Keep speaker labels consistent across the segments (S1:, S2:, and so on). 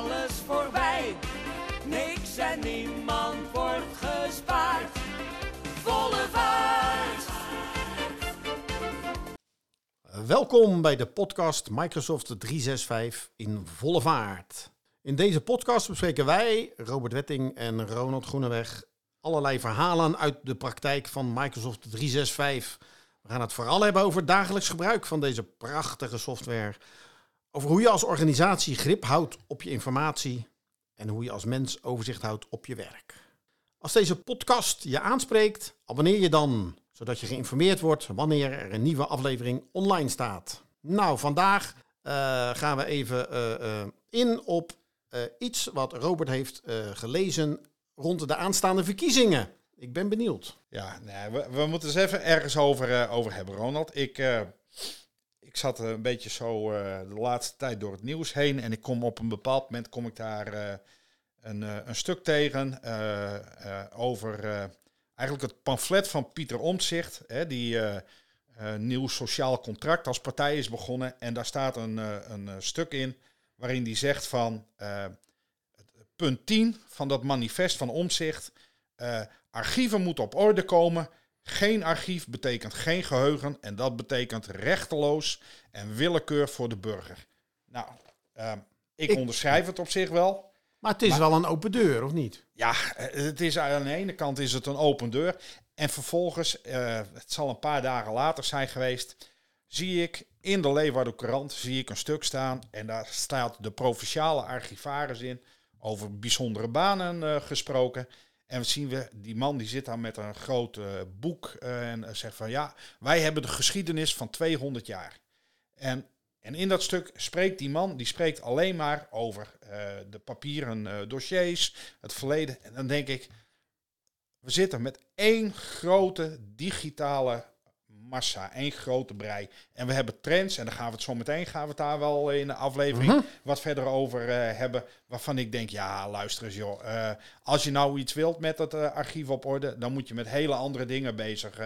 S1: alles voorbij. Niks en niemand wordt gespaard. Volle vaart.
S2: Welkom bij de podcast Microsoft 365 in volle vaart. In deze podcast bespreken wij, Robert Wetting en Ronald Groeneweg, allerlei verhalen uit de praktijk van Microsoft 365. We gaan het vooral hebben over dagelijks gebruik van deze prachtige software. Over hoe je als organisatie grip houdt op je informatie en hoe je als mens overzicht houdt op je werk. Als deze podcast je aanspreekt, abonneer je dan, zodat je geïnformeerd wordt wanneer er een nieuwe aflevering online staat. Nou, vandaag eh, gaan we even eh, eh, in op iets wat Robert heeft gelezen rond de aanstaande verkiezingen. Ik ben benieuwd.
S3: Ja, nee, we, we moeten eens even ergens over, over hebben, Ronald. Ik, ik zat een beetje zo eh, de laatste tijd door het nieuws heen en ik kom op een bepaald moment kom ik daar eh, een, eh, een stuk tegen eh, eh, over eh, eigenlijk het pamflet van Pieter Omtzigt, hè, die eh, eh, nieuw sociaal contract als partij is begonnen. En daar staat een, eh, een eh, stuk in waarin die zegt van eh, punt 10 van dat manifest van Omtzigt. eh, archieven moeten op orde komen. Geen archief betekent geen geheugen en dat betekent rechteloos en willekeur voor de burger. Nou, eh, ik,
S2: Ik-
S3: onderschrijf het op zich wel.
S2: Maar het is
S3: Maar-
S2: wel een open deur, of niet?
S3: Ja, het is aan de ene kant is het een open deur. En vervolgens, eh, het zal een paar dagen later zijn geweest, zie ik in de Leeuwarden Courant zie ik een stuk staan. En daar staat de provinciale archivaris in, over bijzondere banen eh, gesproken. En we zien we, die man die zit daar met een groot eh, boek eh, en zegt van ja, wij hebben de geschiedenis van 200 jaar. En, en in dat stuk spreekt die man, die spreekt alleen maar over eh, de papieren eh, dossiers, het verleden. En dan denk ik, we zitten met één grote digitale massa, één grote brei. En we hebben trends, en daar gaan we het zo meteen, gaan we het daar wel in de aflevering
S2: Mhm.
S3: wat verder over eh, hebben. Waarvan ik denk, ja, luister eens joh. eh, als je nou iets wilt met het eh, archief op orde, dan moet je met hele andere dingen bezig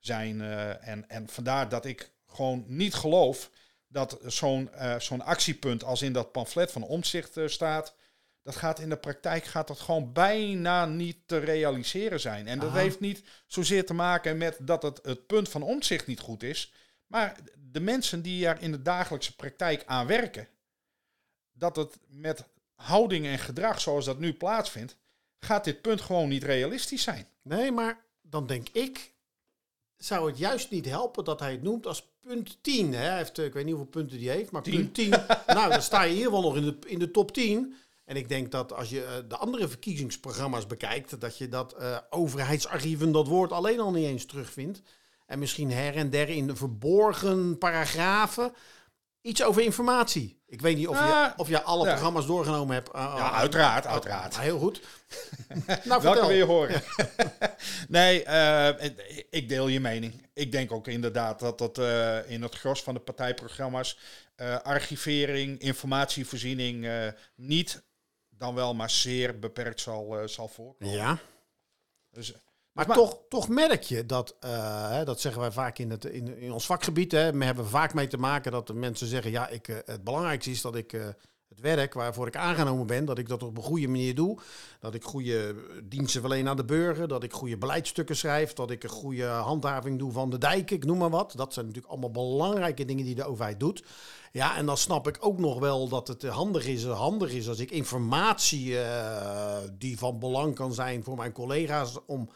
S3: zijn. en, en vandaar dat ik gewoon niet geloof dat zo'n zo'n actiepunt als in dat pamflet van omzicht staat, dat gaat in de praktijk gaat dat gewoon bijna niet te realiseren zijn. En dat
S2: Aha.
S3: heeft niet zozeer te maken met dat het, het punt van omzicht niet goed is, maar de mensen die er in de dagelijkse praktijk aan werken, dat het met houding en gedrag zoals dat nu plaatsvindt, gaat dit punt gewoon niet realistisch zijn.
S2: Nee, maar dan denk ik, zou het juist niet helpen dat hij het noemt als punt 10. Hè? Hij heeft, eh, ik weet niet hoeveel punten die heeft, maar
S3: Tien.
S2: punt 10. nou, dan sta je hier wel nog in de, in de top 10. En ik denk dat als je eh, de andere verkiezingsprogramma's bekijkt, dat je dat eh, overheidsarchieven, dat woord alleen al niet eens terugvindt. En misschien her en der in verborgen paragrafen. Iets over informatie. Ik weet niet of, je,
S3: Ah,
S2: of je alle
S3: ja.
S2: programma's doorgenomen hebt. Ah,
S3: Ja, uiteraard, uiteraard.
S2: heel goed. nou,
S3: Welke wil je horen? nee, eh, ik deel je mening. Ik denk ook inderdaad dat dat eh, in het gros van de partijprogramma's eh, archivering, informatievoorziening eh, niet, dan wel maar zeer beperkt zal, eh, zal voorkomen.
S2: Ja.
S3: Dus,
S2: Maar,
S3: Maar-
S2: toch, toch merk je dat, eh, hè, dat zeggen wij vaak in, het, in, in ons vakgebied, hè, we hebben vaak mee te maken dat de mensen zeggen, ja, ik, eh, het belangrijkste is dat ik eh, het werk waarvoor ik aangenomen ben, dat ik dat op een goede manier doe. Dat ik goede diensten verleen aan de burger, dat ik goede beleidsstukken schrijf, dat ik een goede handhaving doe van de dijken, ik noem maar wat. Dat zijn natuurlijk allemaal belangrijke dingen die de overheid doet. Ja, en dan snap ik ook nog wel dat het handig is, handig is als ik informatie eh, die van belang kan zijn voor mijn collega's om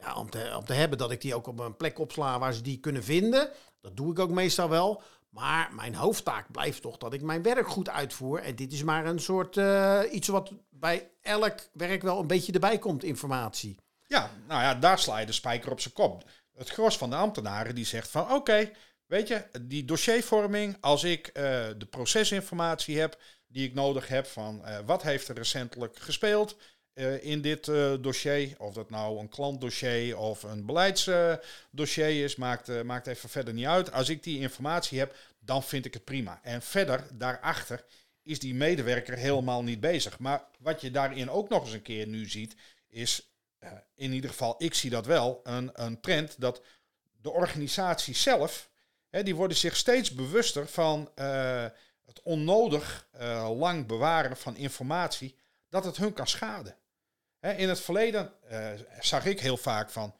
S2: ja, om, te, om te hebben dat ik die ook op een plek opsla waar ze die kunnen vinden. Dat doe ik ook meestal wel. Maar mijn hoofdtaak blijft toch dat ik mijn werk goed uitvoer. En dit is maar een soort eh, iets wat bij elk werk wel een beetje erbij komt, informatie.
S3: Ja, nou ja, daar sla je de spijker op zijn kop. Het gros van de ambtenaren die zegt van oké, weet je, die dossiervorming, als ik eh, de procesinformatie heb die ik nodig heb van eh, wat heeft er recentelijk gespeeld eh, in dit eh, dossier, of dat nou een klantdossier of een beleidsdossier is, maakt, eh, maakt even verder niet uit. Als ik die informatie heb, dan vind ik het prima. En verder, daarachter, is die medewerker helemaal niet bezig. Maar wat je daarin ook nog eens een keer nu ziet, is in ieder geval, ik zie dat wel, een, een trend dat de organisatie zelf, hè, die worden zich steeds bewuster van het onnodig lang bewaren van informatie, dat het hun kan schaden. Hè, in het verleden eh, zag ik heel vaak van,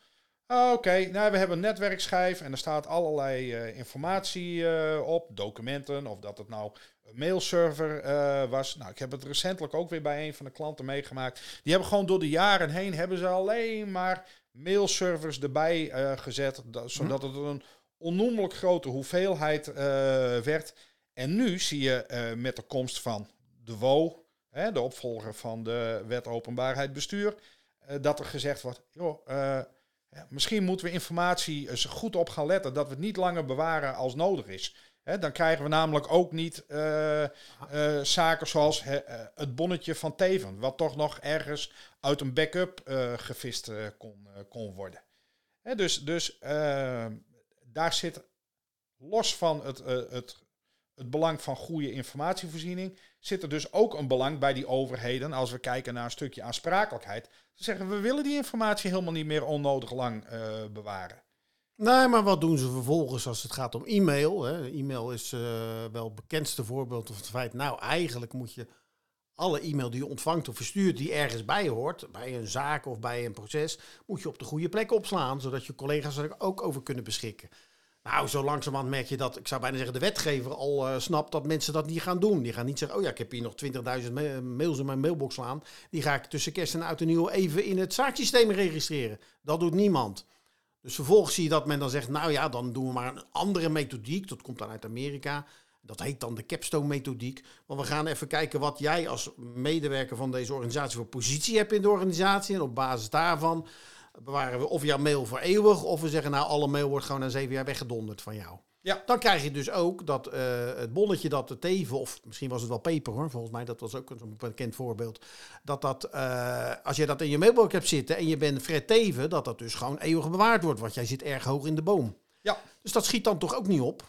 S3: ah, oké, nou, we hebben een netwerkschijf en er staat allerlei eh, informatie eh, op, documenten, of dat het nou een mailserver was. Nou, ik heb het recentelijk ook weer bij een van de klanten meegemaakt. Die hebben gewoon door de jaren heen, hebben ze alleen maar mailservers erbij gezet, dat- zodat het een onnoemelijk grote hoeveelheid werd. En nu zie je met de komst van de WO, hè, de opvolger van de wet openbaarheid bestuur, eh, dat er gezegd wordt, joh, eh, misschien moeten we informatie eens goed op gaan letten, dat we het niet langer bewaren als nodig is. Dan krijgen we namelijk ook niet eh, zaken zoals het bonnetje van Teven, wat toch nog ergens uit een backup gevist kon, kon worden. Dus dus daar zit los van het, het, het belang van goede informatievoorziening, zit er dus ook een belang bij die overheden, als we kijken naar een stukje aansprakelijkheid. Ze zeggen, we willen die informatie helemaal niet meer onnodig lang eh, bewaren.
S2: Nee, maar wat doen ze vervolgens als het gaat om e-mail? Hè? E-mail is eh, wel het bekendste voorbeeld van het feit, nou eigenlijk moet je alle e-mail die je ontvangt of verstuurt die ergens bij hoort, bij een zaak of bij een proces, moet je op de goede plek opslaan, zodat je collega's er ook over kunnen beschikken. Nou, zo langzamerhand merk je dat, ik zou bijna zeggen, de wetgever al eh, snapt dat mensen dat niet gaan doen. Die gaan niet zeggen, oh ja, ik heb hier nog 20.000 ma- mails in mijn mailbox slaan. Die ga ik tussen kerst en oud nieuw even in het zaaksysteem registreren. Dat doet niemand. Dus vervolgens zie je dat men dan zegt, nou ja, dan doen we maar een andere methodiek. Dat komt dan uit Amerika. Dat heet dan de capstone-methodiek. Want we gaan even kijken wat jij als medewerker van deze organisatie voor positie hebt in de organisatie. En op basis daarvan bewaren we of jouw mail voor eeuwig, of we zeggen, nou, alle mail wordt gewoon na zeven jaar weggedonderd van jou.
S3: Ja.
S2: Dan krijg je dus ook dat eh, het bonnetje dat de teven, of misschien was het wel peper hoor, volgens mij, dat was ook een bekend voorbeeld. Dat dat, eh, als je dat in je mailbox hebt zitten en je bent Fred Teven, dat dat dus gewoon eeuwig bewaard wordt, want jij zit erg hoog in de boom.
S3: Ja.
S2: Dus dat schiet dan toch ook niet op?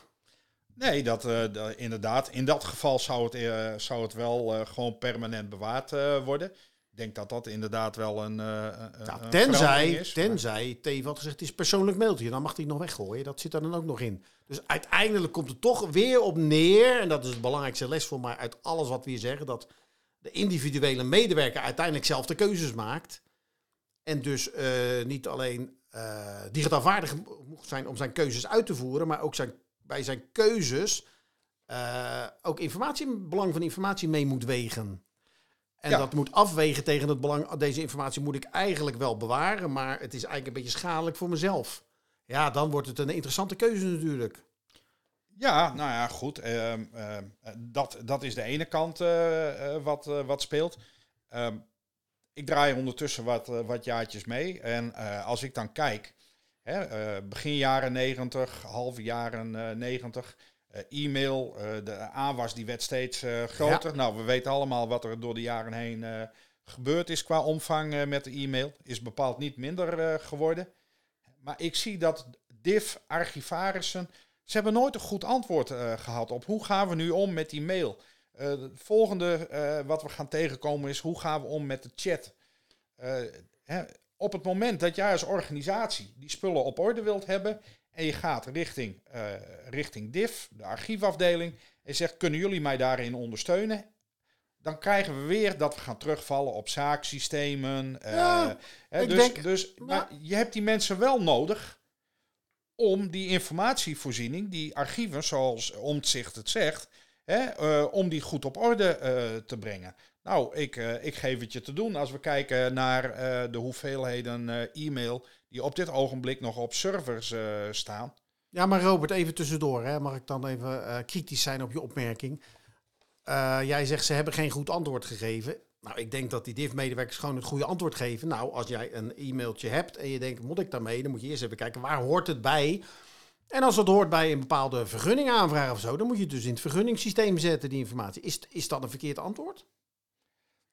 S3: Nee, dat, eh, da- inderdaad. In dat geval zou het, zou het wel gewoon permanent bewaard worden. Ik denk dat dat inderdaad wel een,
S2: Nou,
S3: verandering
S2: tenzij,
S3: is.
S2: tenzij had gezegd, het is persoonlijk mailtje, dan mag hij het nog weggooien. Dat zit er dan ook nog in. Dus uiteindelijk komt het toch weer op neer, en dat is de belangrijkste les voor mij uit alles wat we hier zeggen, dat de individuele medewerker uiteindelijk zelf de keuzes maakt. En dus eh, niet alleen eh, digitaal vaardig moet zijn om zijn keuzes uit te voeren, maar ook zijn, bij zijn keuzes ook informatie, het belang van informatie mee moet wegen. En
S3: Ja.
S2: dat moet afwegen tegen het belang, deze informatie moet ik eigenlijk wel bewaren, maar het is eigenlijk een beetje schadelijk voor mezelf. Ja, dan wordt het een interessante keuze natuurlijk.
S3: Ja, nou ja, goed. ehm, ehm, eh, dat, dat is de ene kant eh, eh, wat, eh, wat speelt. Ehm, ik draai ondertussen wat, wat jaartjes mee. En als ik dan kijk, hè, begin jaren 90, halve jaren eh 90, eh, e-mail, eh, de aanwas die werd steeds eh, groter. Nou, we weten allemaal wat er door de jaren heen gebeurd is qua omvang met de e-mail. Is bepaald niet minder geworden. Maar ik zie dat div, archivarissen, ze hebben nooit een goed antwoord eh, gehad op hoe gaan we nu om met die mail. Het volgende wat we gaan tegenkomen is hoe gaan we om met de chat. Hè, op het moment dat jij als organisatie die spullen op orde wilt hebben en je gaat richting, eh, richting div, de archiefafdeling, en zegt kunnen jullie mij daarin ondersteunen? Dan krijgen we weer dat we gaan terugvallen op zaaksystemen. eh,
S2: Ja,
S3: hè,
S2: ik
S3: dus
S2: denk-
S3: dus maar je hebt die mensen wel nodig om die informatievoorziening, die archieven, zoals Omtzigt het zegt, hè, eh, om die goed op orde te brengen. Nou, ik, ik geef het je te doen als we kijken naar de hoeveelheden e-mail die op dit ogenblik nog op servers eh, staan.
S2: Ja, maar Robert, even tussendoor. Hè. Mag ik dan even eh, kritisch zijn op je opmerking? Eh, jij zegt ze hebben geen goed antwoord gegeven. Nou, ik denk dat die DIV-medewerkers gewoon het goede antwoord geven. Nou, als jij een e-mailtje hebt en je denkt, moet ik daarmee? Dan moet je eerst even kijken, waar hoort het bij? En als het hoort bij een bepaalde vergunning aanvragen of zo, dan moet je het dus in het vergunningssysteem zetten, die informatie. Is, is dat een verkeerd antwoord?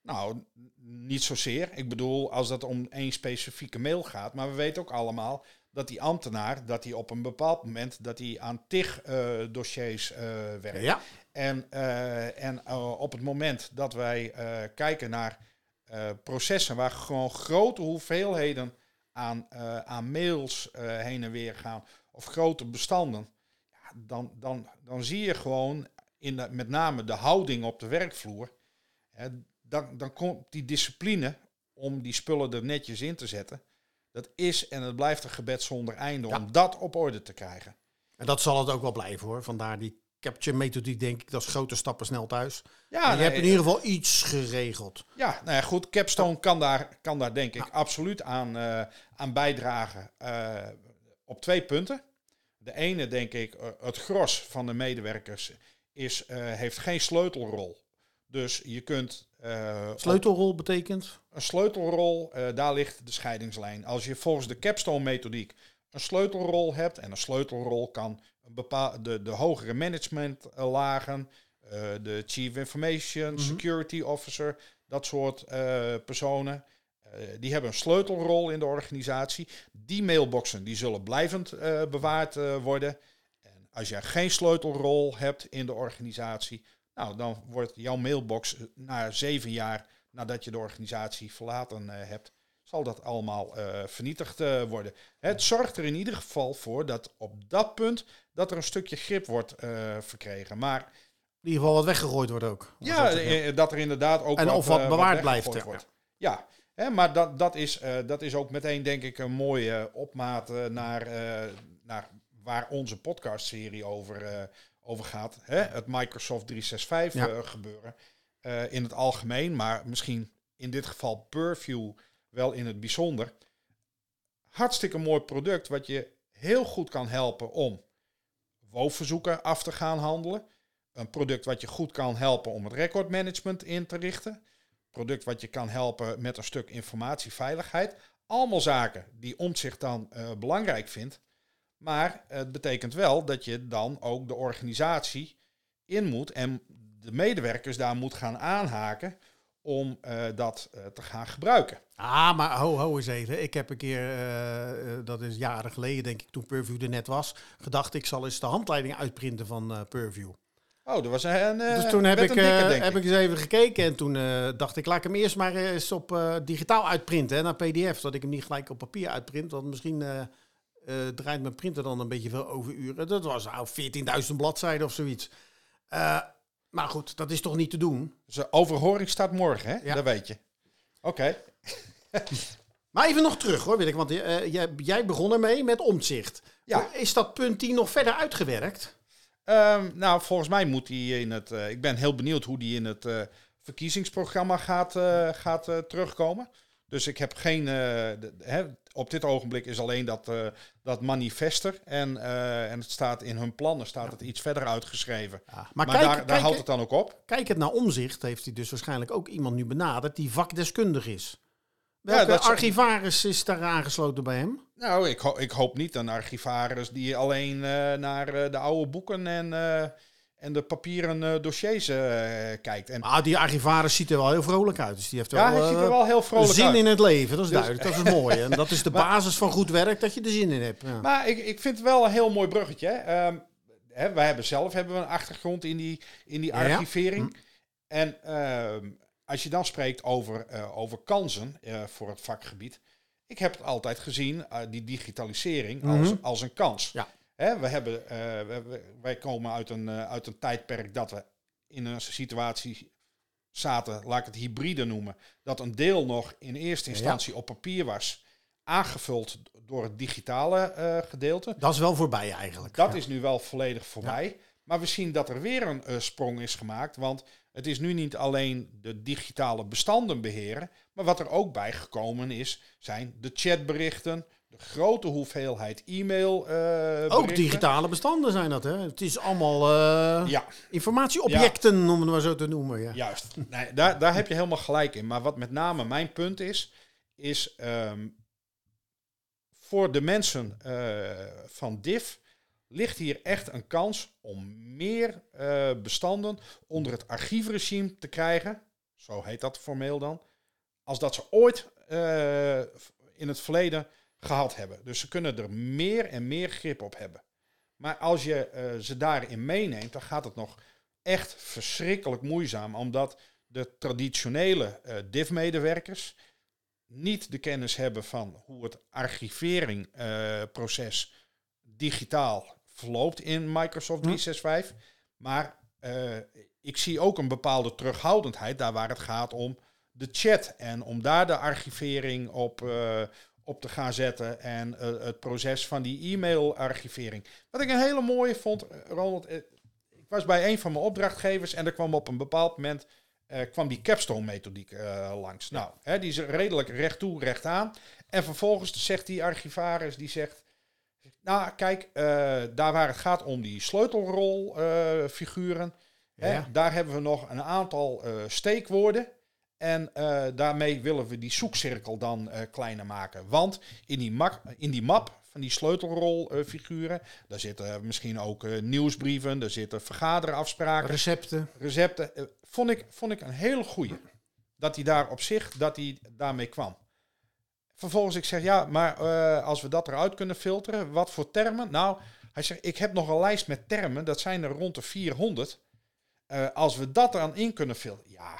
S3: Nou, niet zozeer. Ik bedoel, als dat om één specifieke mail gaat. Maar we weten ook allemaal dat die ambtenaar, dat hij op een bepaald moment, dat hij aan tig eh, dossiers eh, werkt.
S2: Ja.
S3: En, eh, en op het moment dat wij kijken naar processen waar gewoon grote hoeveelheden aan, aan mails heen en weer gaan, of grote bestanden, ja, dan, dan, dan zie je gewoon in de- met name de houding op de werkvloer, hè, dan, dan komt die discipline om die spullen er netjes in te zetten. Dat is en het blijft een gebed zonder einde
S2: Ja.
S3: om dat op orde te krijgen.
S2: En dat zal het ook wel blijven hoor. Vandaar die capture methodiek denk ik. Dat is grote stappen snel thuis.
S3: Ja,
S2: Maar je
S3: nee,
S2: hebt in ieder geval iets geregeld.
S3: Ja, nou ja, goed. Capstone kan daar, kan daar denk ik absoluut aan, eh, aan bijdragen eh, op twee punten. De ene, denk ik, eh, het gros van de medewerkers is, eh, heeft geen sleutelrol. Dus je kunt... op-
S2: Sleutelrol betekent?
S3: een sleutelrol, eh, daar ligt de scheidingslijn. Als je volgens de capstone-methodiek een sleutelrol hebt, en een sleutelrol kan een bepaal, de, de hogere managementlagen, eh de Chief Information
S2: Mhm.
S3: Security Officer, dat soort personen, die hebben een sleutelrol in de organisatie. Die mailboxen die zullen blijvend bewaard worden. En als je geen sleutelrol hebt in de organisatie, nou, dan wordt jouw mailbox eh, na zeven jaar nadat je de organisatie verlaten eh, hebt, zal dat allemaal eh, vernietigd worden. Het zorgt er in ieder geval voor dat op dat punt dat er een stukje grip wordt verkregen. Maar
S2: In ieder geval wat weggegooid wordt ook.
S3: ja, dat er inderdaad ook
S2: En of wat bewaard blijft, ja.
S3: wordt. Ja, hè, maar dat, dat, is, dat is ook meteen denk ik een mooie opmaat naar, naar waar onze podcastserie over, over gaat. Hè? Het Microsoft 365
S2: Ja.
S3: eh, gebeuren eh, in het algemeen, maar misschien in dit geval Purview wel in het bijzonder. Hartstikke mooi product wat je heel goed kan helpen om WOV-verzoeken af te gaan handelen. Een product wat je goed kan helpen om het recordmanagement in te richten. Product wat je kan helpen met een stuk informatieveiligheid. Allemaal zaken die Omtzigt dan eh, belangrijk vindt. Maar het betekent wel dat je dan ook de organisatie in moet en de medewerkers daar moet gaan aanhaken om eh, dat eh, te gaan gebruiken.
S2: Ah, maar ho, ho eens even. Ik heb een keer, eh, dat is jaren geleden denk ik, toen Purview er net was, gedacht ik zal eens de handleiding uitprinten van Purview.
S3: Oh, dat was een.
S2: dus toen heb, ik, heb
S3: ik.
S2: eens even gekeken en toen dacht ik, laat ik hem eerst maar eens op digitaal uitprinten, hè, naar pdf, dat ik hem niet gelijk op papier uitprint, want misschien eh, draait mijn printer dan een beetje veel overuren. Dat was nou 14.000 bladzijden of zoiets. Eh, maar goed, dat is toch niet te doen?
S3: Dus, overhoring staat morgen, hè?
S2: Ja.
S3: Dat weet je. Oké.
S2: Maar even nog terug hoor, weet ik, want eh, jij, jij begon ermee met omzicht.
S3: Ja.
S2: Is dat punt 10 nog verder uitgewerkt?
S3: Ehm, nou, volgens mij moet hij in het. ik ben heel benieuwd hoe die in het verkiezingsprogramma gaat, gaat terugkomen. Dus ik heb geen. de- hè, op dit ogenblik is alleen dat, eh, dat manifester. En, eh, en het staat in hun plannen staat het iets verder uitgeschreven.
S2: Ja, maar
S3: Maar,
S2: kijk,
S3: daar, houdt het dan ook op.
S2: kijk het naar omzicht, heeft hij dus waarschijnlijk ook iemand nu benaderd die vakdeskundig is. Welke archivaris is daar aangesloten bij hem?
S3: Nou, ik, ho- ik hoop niet een archivaris die alleen eh, naar de oude boeken en, en de papieren eh, dossiers eh, kijkt. En
S2: Ah, die archivaris ziet er wel heel vrolijk uit. Dus die heeft
S3: ja,
S2: wel,
S3: hij ziet er
S2: eh,
S3: wel heel vrolijk
S2: zin
S3: uit.
S2: in het leven. Dat is
S3: Dus-
S2: duidelijk. Dat is mooi. En dat is de basis van goed werk, dat je er zin in hebt. Ja.
S3: Maar ik, ik vind het wel een heel mooi bruggetje. Ehm, hè, wij hebben zelf hebben we een achtergrond in die, in die
S2: ja.
S3: archivering. En ehm, als je dan spreekt over, over kansen voor het vakgebied. Ik heb het altijd gezien, die digitalisering, als,
S2: Mhm.
S3: als een kans.
S2: Ja.
S3: Hè, we hebben, eh, wij komen uit een, eh, uit een tijdperk dat we in een situatie zaten, laat ik het hybride noemen, dat een deel nog in eerste instantie op papier was, aangevuld door het digitale eh, gedeelte.
S2: Dat is wel voorbij eigenlijk.
S3: Dat
S2: Ja.
S3: is nu wel volledig voorbij. Maar we zien dat er weer een sprong is gemaakt. Want het is nu niet alleen de digitale bestanden beheren. Maar wat er ook bij gekomen is, zijn de chatberichten. De grote hoeveelheid e-mail. eh,
S2: Ook digitale bestanden zijn dat, hè? Het is allemaal eh,
S3: Ja,
S2: informatieobjecten, om het maar zo te noemen. Ja.
S3: juist. Nee, daar, daar heb je helemaal gelijk in. Maar wat met name mijn punt is, is ehm, voor de mensen eh, van DIF ligt hier echt een kans om meer bestanden onder het archiefregime te krijgen. Zo heet dat formeel dan. Als dat ze ooit in het verleden gehad hebben. Dus ze kunnen er meer en meer grip op hebben. Maar als je eh, ze daarin meeneemt, dan gaat het nog echt verschrikkelijk moeizaam. Omdat de traditionele eh DIV-medewerkers niet de kennis hebben van hoe het archiveringproces digitaal verloopt in Microsoft
S2: Hm.
S3: 365. Maar eh, ik zie ook een bepaalde terughoudendheid daar waar het gaat om de chat en om daar de archivering op, eh, op te gaan zetten en eh, het proces van die e-mail-archivering. Wat ik een hele mooie vond, eh, Ronald, eh, ik was bij een van mijn opdrachtgevers en er kwam op een bepaald moment kwam die capstone-methodiek langs. Nou, hè, die is redelijk recht toe, recht aan. En vervolgens zegt die archivaris, die zegt... Nou, kijk, daar waar het gaat om die sleutelrolfiguren...
S2: Ja.
S3: daar hebben we nog een aantal steekwoorden... En eh, daarmee willen we die zoekcirkel dan eh, kleiner maken. Want in die, in die map van die sleutelrolfiguren... daar zitten misschien ook eh, nieuwsbrieven, daar zitten vergaderafspraken
S2: Recepten.
S3: recepten. eh, vond, ik, vond ik een hele goeie. Dat hij daar op zich, dat hij daarmee kwam. Vervolgens ik zeg, ja, maar eh, als we dat eruit kunnen filteren, wat voor termen? Nou, hij zegt, ik heb nog een lijst met termen, dat zijn er rond de 400. Eh, als we dat er aan in kunnen filteren, ja,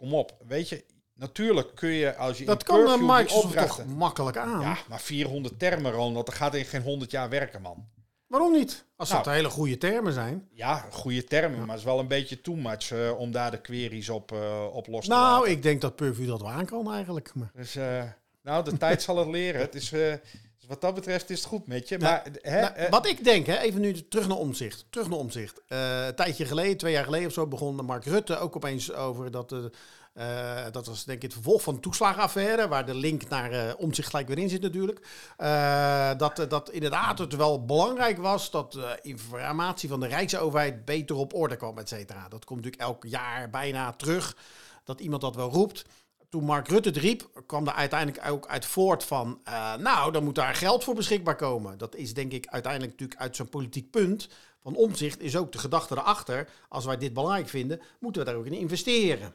S3: kom op. Weet je, natuurlijk kun je als je
S2: Dat
S3: in
S2: kan Microsoft toch makkelijk aan.
S3: Ja, maar 400 termen, Ronald, dat gaat in geen 100 jaar werken, man.
S2: Waarom niet? Als
S3: Nou.
S2: dat hele goede termen zijn.
S3: Ja, goede termen, maar het is wel een beetje too much eh, om daar de queries op, eh, op los te
S2: Nou,
S3: laten.
S2: ik denk dat Purview dat wel aan kan eigenlijk. Maar,
S3: Dus, eh, nou, de tijd zal het leren. Het is, wat dat betreft is het goed met je. Maar, hè,
S2: Nou,
S3: eh,
S2: wat ik denk, hè, even nu terug naar omzicht. Terug naar omzicht. Eh, een tijdje geleden, twee jaar geleden of zo, begon Mark Rutte ook opeens over dat. eh, dat was denk ik het vervolg van de toeslagenaffaire, waar de link naar omzicht gelijk weer in zit natuurlijk. Dat, dat inderdaad het wel belangrijk was dat informatie van de Rijksoverheid beter op orde kwam, et cetera. Dat komt natuurlijk elk jaar bijna terug, dat iemand dat wel roept toen Mark Rutte het riep, kwam er uiteindelijk ook uit voort van... eh, nou, dan moet daar geld voor beschikbaar komen. Dat is denk ik uiteindelijk natuurlijk uit zo'n politiek punt van omzicht... is ook de gedachte erachter, als wij dit belangrijk vinden... moeten we daar ook in investeren.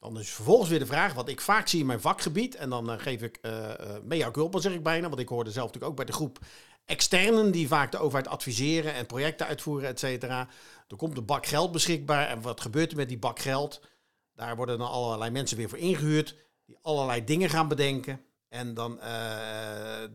S2: Dan is vervolgens weer de vraag, wat ik vaak zie in mijn vakgebied... en dan eh, geef ik uh, mea culpa, zeg ik bijna... want ik hoorde zelf natuurlijk ook bij de groep externen... die vaak de overheid adviseren en projecten uitvoeren, et cetera. Er komt een bak geld beschikbaar en wat gebeurt er met die bak geld... Daar worden dan allerlei mensen weer voor ingehuurd, die allerlei dingen gaan bedenken. En dan uh,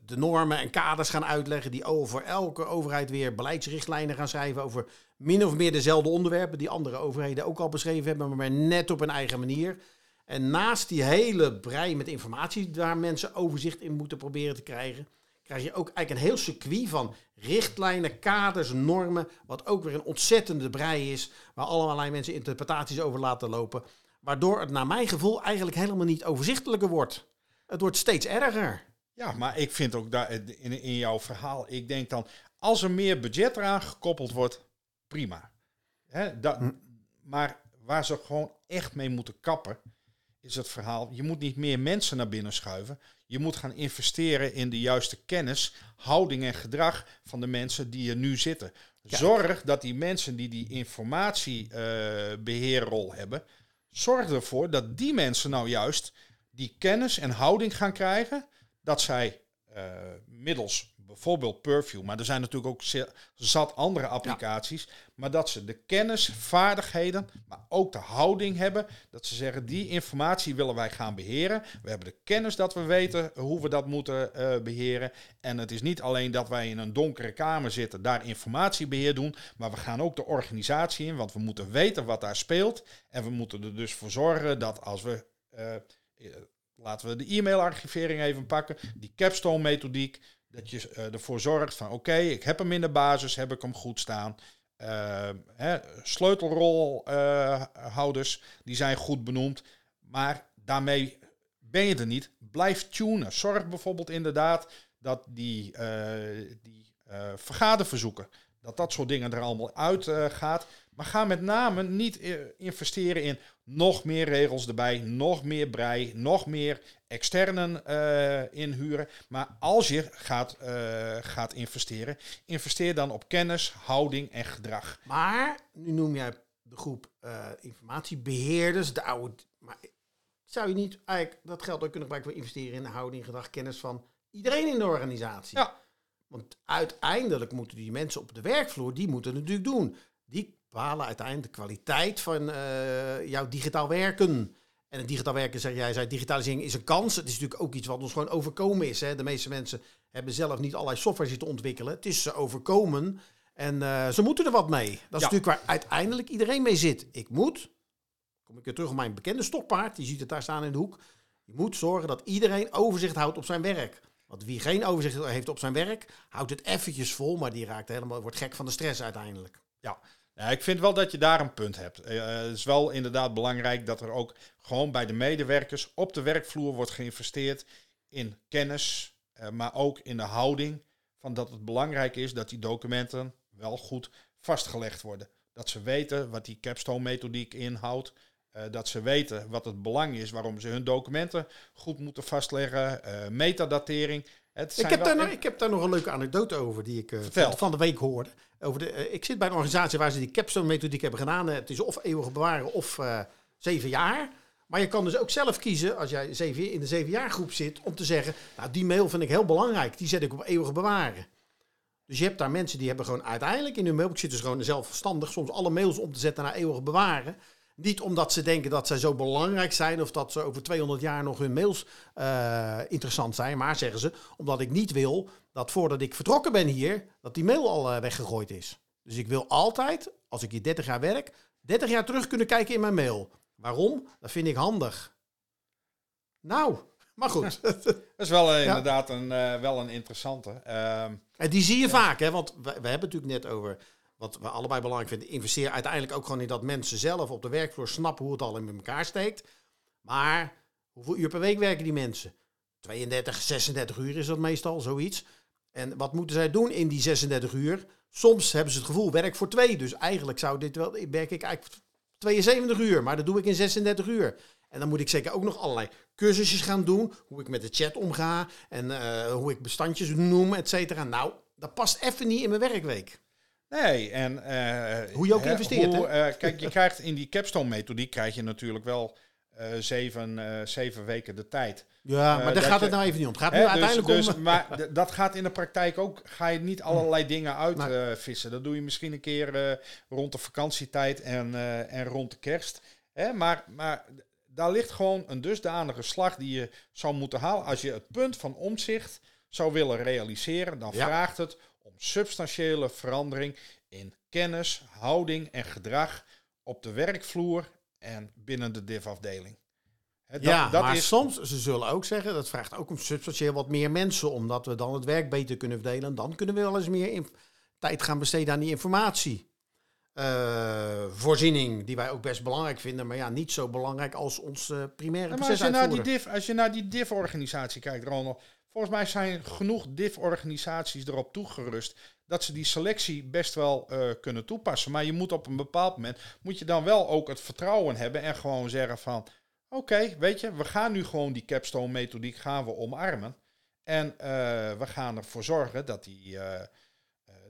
S2: de normen en kaders gaan uitleggen, die over elke overheid weer beleidsrichtlijnen gaan schrijven over min of meer dezelfde onderwerpen die andere overheden ook al beschreven hebben, maar net op een eigen manier. En naast die hele brei met informatie waar mensen overzicht in moeten proberen te krijgen, krijg je ook eigenlijk een heel circuit van richtlijnen, kaders, normen, wat ook weer een ontzettende brei is, waar allerlei mensen interpretaties over laten lopen. Waardoor het naar mijn gevoel eigenlijk helemaal niet overzichtelijker wordt. Het wordt steeds erger.
S3: Ja, maar ik vind ook daar in, in jouw verhaal, ik denk dan, als er meer budget eraan gekoppeld wordt, prima. Hè, dat, hm. Maar waar ze gewoon echt mee moeten kappen, is het verhaal, je moet niet meer mensen naar binnen schuiven. Je moet gaan investeren in de juiste kennis, houding en gedrag van de mensen die er nu zitten. Zorg dat die mensen die die informatiebeheerrol uh, hebben, zorg ervoor dat die mensen nou juist die kennis en houding gaan krijgen, dat zij middels bijvoorbeeld Purview, maar er zijn natuurlijk ook zat andere applicaties, ja. maar dat ze de kennis, vaardigheden, maar ook de houding hebben, dat ze zeggen, die informatie willen wij gaan beheren. We hebben de kennis dat we weten hoe we dat moeten uh, beheren. En het is niet alleen dat wij in een donkere kamer zitten, daar informatiebeheer doen, maar we gaan ook de organisatie in, want we moeten weten wat daar speelt. En we moeten er dus voor zorgen dat als we... Uh, laten we de e-mailarchivering even pakken, die capstone methodiek, dat je uh, ervoor zorgt van oké, ik heb hem in de basis, heb ik hem goed staan. Uh, hè, sleutelrolhouders, uh, die zijn goed benoemd. Maar daarmee ben je er niet. Blijf tunen. Zorg bijvoorbeeld inderdaad dat die, die vergaderverzoeken, dat dat soort dingen er allemaal uit gaat. Maar ga met name niet investeren in nog meer regels erbij, nog meer brei, nog meer externen uh, inhuren. Maar als je gaat, uh, gaat investeren, investeer dan op kennis, houding en gedrag.
S2: Maar nu noem jij de groep uh, informatiebeheerders, de oude. Maar zou je niet eigenlijk dat geld ook kunnen gebruiken voor investeren in houding, gedrag, kennis van iedereen in de organisatie?
S3: Ja.
S2: Want uiteindelijk moeten die mensen op de werkvloer, die moeten het natuurlijk doen. Die bepalen uiteindelijk de kwaliteit van uh, jouw digitaal werken. En het digitaal werken, zeg jij, zei, digitalisering is een kans. Het is natuurlijk ook iets wat ons gewoon overkomen is. Hè. De meeste mensen hebben zelf niet allerlei software zitten ontwikkelen. Het is ze overkomen. En eh, ze moeten er wat mee. Dat is
S3: Ja.
S2: natuurlijk waar uiteindelijk iedereen mee zit. Ik moet, kom ik weer terug op mijn bekende stokpaard, die ziet het daar staan in de hoek. Je moet zorgen dat iedereen overzicht houdt op zijn werk. Want wie geen overzicht heeft op zijn werk, houdt het eventjes vol, maar die raakt helemaal, wordt gek van de stress uiteindelijk.
S3: Ja, ik vind wel dat je daar een punt hebt. Eh, het is wel inderdaad belangrijk dat er ook gewoon bij de medewerkers op de werkvloer wordt geïnvesteerd in kennis, eh, maar ook in de houding van dat het belangrijk is dat die documenten wel goed vastgelegd worden. Dat ze weten wat die capstone-methodiek inhoudt. eh, dat ze weten wat het belang is waarom ze hun documenten goed moeten vastleggen. eh, metadatering. Het
S2: Ik heb, daar nog, ik heb daar nog een leuke anekdote over die ik eh, van, de week hoorde. Over de, eh, ik zit bij een organisatie waar ze die capstone-methodiek hebben gedaan. Eh, het is of eeuwig bewaren of zeven jaar. Maar je kan dus ook zelf kiezen, als jij zeven, in de zeven jaar groep zit, om te zeggen, nou die mail vind ik heel belangrijk, die zet ik op eeuwig bewaren. Dus je hebt daar mensen die hebben gewoon uiteindelijk in hun mailbox zitten ze gewoon zelfstandig soms alle mails om te zetten naar eeuwig bewaren. Niet omdat ze denken dat zij zo belangrijk zijn of dat ze over 200 jaar nog hun mails eh, interessant zijn. Maar zeggen ze, omdat ik niet wil dat voordat ik vertrokken ben hier, dat die mail al eh, weggegooid is. Dus ik wil altijd, als ik hier 30 jaar werk, 30 jaar terug kunnen kijken in mijn mail. Waarom? Dat vind ik handig. Nou, maar goed.
S3: Dat is wel eh, inderdaad een, wel een interessante. Ehm,
S2: En die zie je vaak, hè? Want we, we hebben het natuurlijk net over wat we allebei belangrijk vinden. Investeer uiteindelijk ook gewoon in dat mensen zelf op de werkvloer snappen hoe het al in elkaar steekt. Maar hoeveel uur per week werken die mensen? 32, 36 uur is dat meestal, zoiets. En wat moeten zij doen in die 36 uur? Soms hebben ze het gevoel, werk voor twee. Dus eigenlijk zou dit wel, werk ik eigenlijk 72 uur, maar dat doe ik in 36 uur. En dan moet ik zeker ook nog allerlei cursusjes gaan doen. Hoe ik met de chat omga en eh, hoe ik bestandjes noem, et cetera. Nou, dat past even niet in mijn werkweek.
S3: Nee, en... eh,
S2: Hoe je ook
S3: hè,
S2: investeert,
S3: hoe, eh, kijk, je krijgt in die capstone-methodiek krijg je natuurlijk wel eh, zeven, zeven weken de tijd.
S2: Ja, maar daar gaat
S3: je-
S2: het nou even niet om. Het gaat nu
S3: Hè,
S2: uiteindelijk
S3: dus,
S2: om...
S3: dus, maar dat gaat in de praktijk ook, ga je niet allerlei dingen uitvissen. dat doe je misschien een keer rond de vakantietijd en, en rond de kerst. Hè, maar, maar daar ligt gewoon een dusdanige slag die je zou moeten halen. Als je het punt van omzicht zou willen realiseren, dan
S2: Ja.
S3: vraagt het om substantiële verandering in kennis, houding en gedrag op de werkvloer en binnen de div-afdeling. Dat-
S2: ja,
S3: dat
S2: maar
S3: is,
S2: soms, ze zullen ook zeggen, dat vraagt ook om substantieel wat meer mensen, omdat we dan het werk beter kunnen verdelen. En dan kunnen we wel eens meer tijd gaan besteden aan die informatie. Eh, voorziening, die wij ook best belangrijk vinden, maar ja, niet zo belangrijk als ons primaire
S3: Ja, maar als je, naar die div, als je naar die div-organisatie kijkt, Ronald, volgens mij zijn genoeg div-organisaties erop toegerust dat ze die selectie best wel eh, kunnen toepassen. Maar je moet op een bepaald moment, moet je dan wel ook het vertrouwen hebben en gewoon zeggen van, oké, weet je, we gaan nu gewoon die capstone-methodiek gaan we omarmen. En eh, we gaan ervoor zorgen dat die, eh,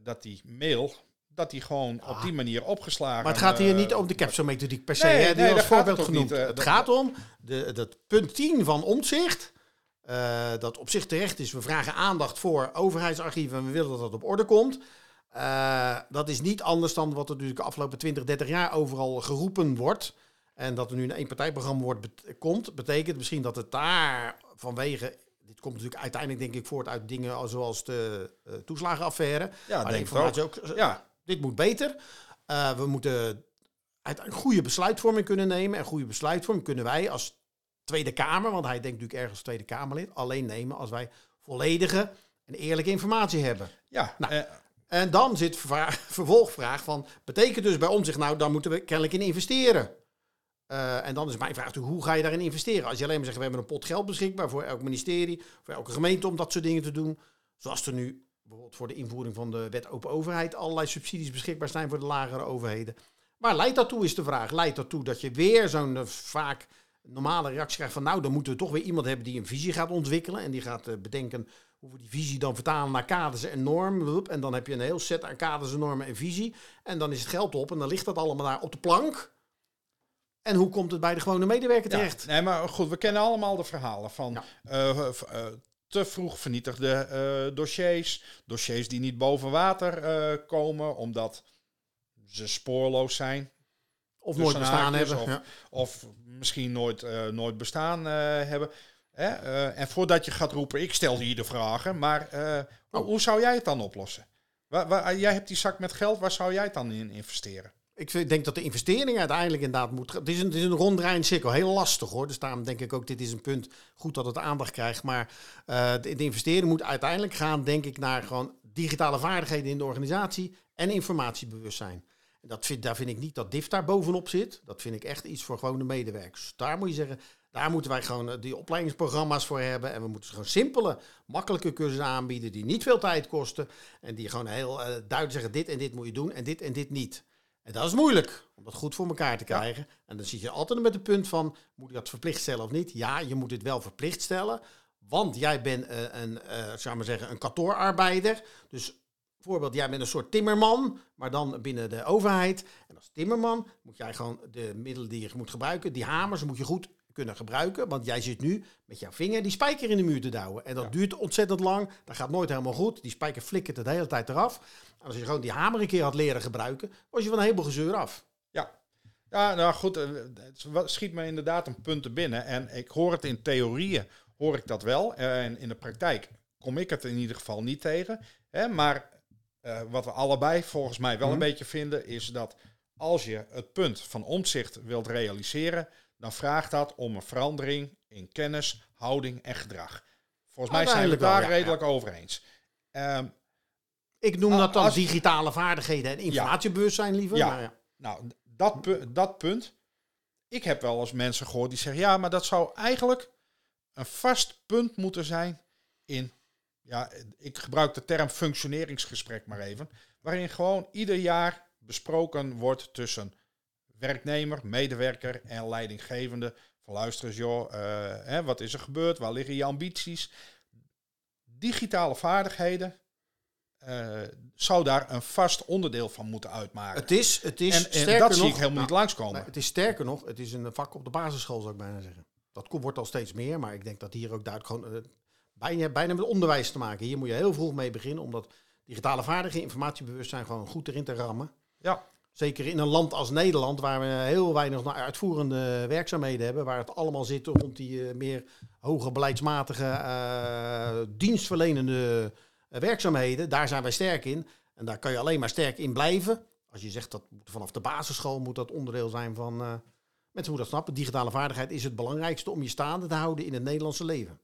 S3: dat die mail, dat die gewoon op die manier opgeslagen
S2: Maar het gaat hier niet om de capsule-methodiek per se.
S3: nee,
S2: hè, die
S3: nee,
S2: als voorbeeld genoemd.
S3: niet,
S2: het
S3: dat-
S2: gaat om de, dat punt 10 van omzicht. Eh, dat op zich terecht is. We vragen aandacht voor overheidsarchieven en we willen dat dat op orde komt. Eh, dat is niet anders dan wat er natuurlijk de afgelopen 20, 30 jaar overal geroepen wordt. En dat er nu een eenpartijprogramma wordt, bet- komt, betekent misschien dat het daar vanwege. Dit komt natuurlijk uiteindelijk, denk ik, voort uit dingen als- zoals de eh, toeslagenaffaire.
S3: Ja,
S2: Maar de
S3: denk ik
S2: informatie
S3: ook.
S2: ook.
S3: Ja,
S2: dit moet beter. We moeten uiteindelijk goede besluitvorming kunnen nemen. En goede besluitvorming kunnen wij als Tweede Kamer, want hij denkt natuurlijk ergens Tweede Kamerlid, alleen nemen als wij volledige en eerlijke informatie hebben.
S3: ja.
S2: Nou,
S3: eh,
S2: En dan zit vra- vervolgvraag van, betekent dus bij ons zich nou, daar moeten we kennelijk in investeren. Eh, en dan is mijn vraag hoe ga je daarin investeren? Als je alleen maar zegt, we hebben een pot geld beschikbaar voor elk ministerie, voor elke gemeente om dat soort dingen te doen. Zoals er nu bijvoorbeeld voor de invoering van de wet open overheid allerlei subsidies beschikbaar zijn voor de lagere overheden. Waar leidt dat toe is de vraag. Leidt dat toe dat je weer zo'n eh, vaak normale reactie krijgt van nou, dan moeten we toch weer iemand hebben die een visie gaat ontwikkelen en die gaat eh, bedenken hoe we die visie dan vertalen naar kaders en normen. En dan heb je een heel set aan kaders en normen en visie. En dan is het geld op en dan ligt dat allemaal daar op de plank. En hoe komt het bij de gewone medewerker
S3: Ja,
S2: terecht?
S3: nee, maar goed, we kennen allemaal de verhalen van
S2: Ja.
S3: eh, eh, te vroeg vernietigde dossiers, dossiers die niet boven water komen omdat ze spoorloos zijn.
S2: Of nooit
S3: tussen
S2: bestaan hebben.
S3: Of,
S2: Ja.
S3: of misschien nooit, eh, nooit bestaan eh, hebben. Hè? eh, en voordat je gaat roepen, ik stel hier de vragen, maar hoe,
S2: Oh.
S3: hoe zou jij het dan oplossen? Waar, waar, jij hebt die zak met geld, waar zou jij het dan in investeren?
S2: Ik denk dat de investering uiteindelijk inderdaad moet... Het is een, het is een cirkel. Heel lastig hoor. Dus daarom denk ik ook, dit is een punt goed dat het aandacht krijgt. Maar de, de investering moet uiteindelijk gaan, denk ik, naar gewoon digitale vaardigheden in de organisatie en informatiebewustzijn. En dat vind, daar vind ik niet dat DIF daar bovenop zit. Dat vind ik echt iets voor gewone medewerkers. Daar moet je zeggen, daar moeten wij gewoon eh, die opleidingsprogramma's voor hebben. En we moeten gewoon simpele, makkelijke cursussen aanbieden die niet veel tijd kosten. En die gewoon heel eh, duidelijk zeggen, dit en dit moet je doen en dit en dit niet. En dat is moeilijk, om dat goed voor elkaar te krijgen. En dan zit je altijd met het punt van, moet je dat verplicht stellen of niet? Ja, je moet het wel verplicht stellen. Want jij bent eh, een, eh zou maar zeggen, een kantoorarbeider. Dus bijvoorbeeld, jij bent een soort timmerman, maar dan binnen de overheid. En als timmerman moet jij gewoon de middelen die je moet gebruiken, die hamers moet je goed kunnen gebruiken. Want jij zit nu met jouw vinger die spijker in de muur te douwen. En dat
S3: Ja.
S2: duurt ontzettend lang. Dat gaat nooit helemaal goed. Die spijker flikkert het de hele tijd eraf. En als je gewoon die hamer een keer had leren gebruiken, was je van een heleboel gezeur af.
S3: Ja. Ja, nou goed, eh, het schiet me inderdaad een punt te binnen. En ik hoor het in theorieën, hoor ik dat wel. Eh, En in de praktijk kom ik het in ieder geval niet tegen. Hè? Maar eh, wat we allebei volgens mij wel een
S2: Mhm.
S3: beetje vinden, is dat als je het punt van omzicht wilt realiseren, dan vraagt dat om een verandering in kennis, houding en gedrag. Volgens mij zijn we
S2: wel,
S3: daar
S2: ja,
S3: redelijk over eens. Ehm,
S2: Ik noem dat dan
S3: als-
S2: digitale vaardigheden en informatiebewustzijn liever.
S3: Ja.
S2: maar ja.
S3: Nou, dat, pu- dat punt. Ik heb wel eens mensen gehoord die zeggen: ja, maar dat zou eigenlijk een vast punt moeten zijn in. Ja, ik gebruik de term functioneringsgesprek maar even. Waarin gewoon ieder jaar besproken wordt tussen werknemer, medewerker en leidinggevende. Van luister eens, joh, eh, hè, wat is er gebeurd? Waar liggen je ambities? Digitale vaardigheden eh, zou daar een vast onderdeel van moeten uitmaken.
S2: Het is, het is
S3: en, en
S2: sterker
S3: dat
S2: nog,
S3: zie ik helemaal
S2: nou,
S3: niet langskomen.
S2: Nee, het is sterker nog, het is een vak op de basisschool, zou ik bijna zeggen. Dat wordt al steeds meer, maar ik denk dat hier ook duidelijk gewoon eh, bijna, bijna met onderwijs te maken. Hier moet je heel vroeg mee beginnen, omdat digitale vaardigheden, informatiebewustzijn gewoon goed erin te rammen.
S3: Ja.
S2: Zeker in een land als Nederland, waar we heel weinig uitvoerende werkzaamheden hebben, waar het allemaal zit rond die eh, meer hoge beleidsmatige eh, dienstverlenende eh, werkzaamheden. Daar zijn wij sterk in. En daar kan je alleen maar sterk in blijven. Als je zegt dat vanaf de basisschool moet dat onderdeel zijn van. mensen moeten dat snappen. Digitale vaardigheid is het belangrijkste om je staande te houden in het Nederlandse leven.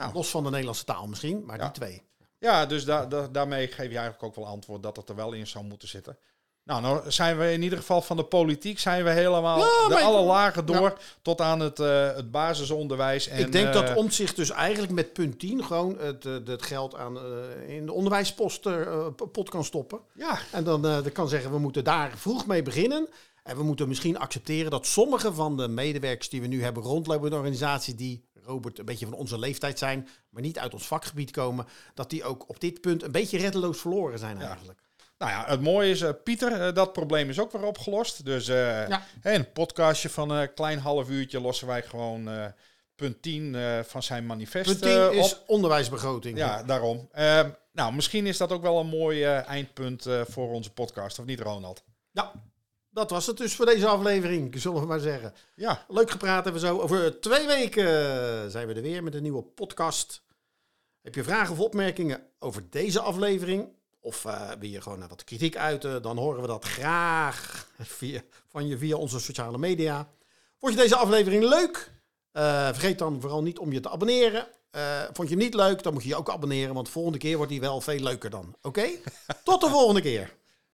S3: Nou.
S2: Los van de Nederlandse taal misschien, maar
S3: Ja.
S2: die twee.
S3: Ja, dus da- da- daarmee geef je eigenlijk ook wel antwoord dat het er wel in zou moeten zitten. Nou, nou zijn we in ieder geval van de politiek zijn we helemaal
S2: Ja,
S3: de alle lagen door tot aan het, eh, het basisonderwijs. En,
S2: ik denk dat
S3: eh,
S2: Omtzigt dus eigenlijk met punt 10 gewoon het, eh, het geld aan, in de onderwijspost pot kan stoppen.
S3: Ja,
S2: En dan, dan kan zeggen, we moeten daar vroeg mee beginnen. En we moeten misschien accepteren dat sommige van de medewerkers die we nu hebben rondlopen in de organisatie, die Robert een beetje van onze leeftijd zijn, maar niet uit ons vakgebied komen, dat die ook op dit punt een beetje reddeloos verloren zijn
S3: Ja.
S2: eigenlijk.
S3: nou ja, het mooie is, eh, Pieter, eh, dat probleem is ook weer opgelost. Dus eh,
S2: Ja.
S3: een podcastje van een klein half uurtje lossen wij gewoon eh, punt 10 eh, van zijn manifest
S2: Punt 10
S3: eh, op.
S2: is onderwijsbegroting.
S3: Ja, daarom. Ehm, nou, misschien is dat ook wel een mooi eindpunt eh, voor onze podcast, of niet, Ronald?
S2: Ja, dat was het dus voor deze aflevering, zullen we maar zeggen.
S3: Ja,
S2: Leuk gepraat hebben we zo. Over twee weken zijn we er weer met een nieuwe podcast. Heb je vragen of opmerkingen over deze aflevering? Of eh wil je gewoon wat kritiek uiten? Dan horen we dat graag via, van je via onze sociale media. Vond je deze aflevering leuk? Eh, vergeet dan vooral niet om je te abonneren. Eh, vond je hem niet leuk? Dan moet je je ook abonneren, want de volgende keer wordt die wel veel leuker dan. Oké? Tot de volgende keer.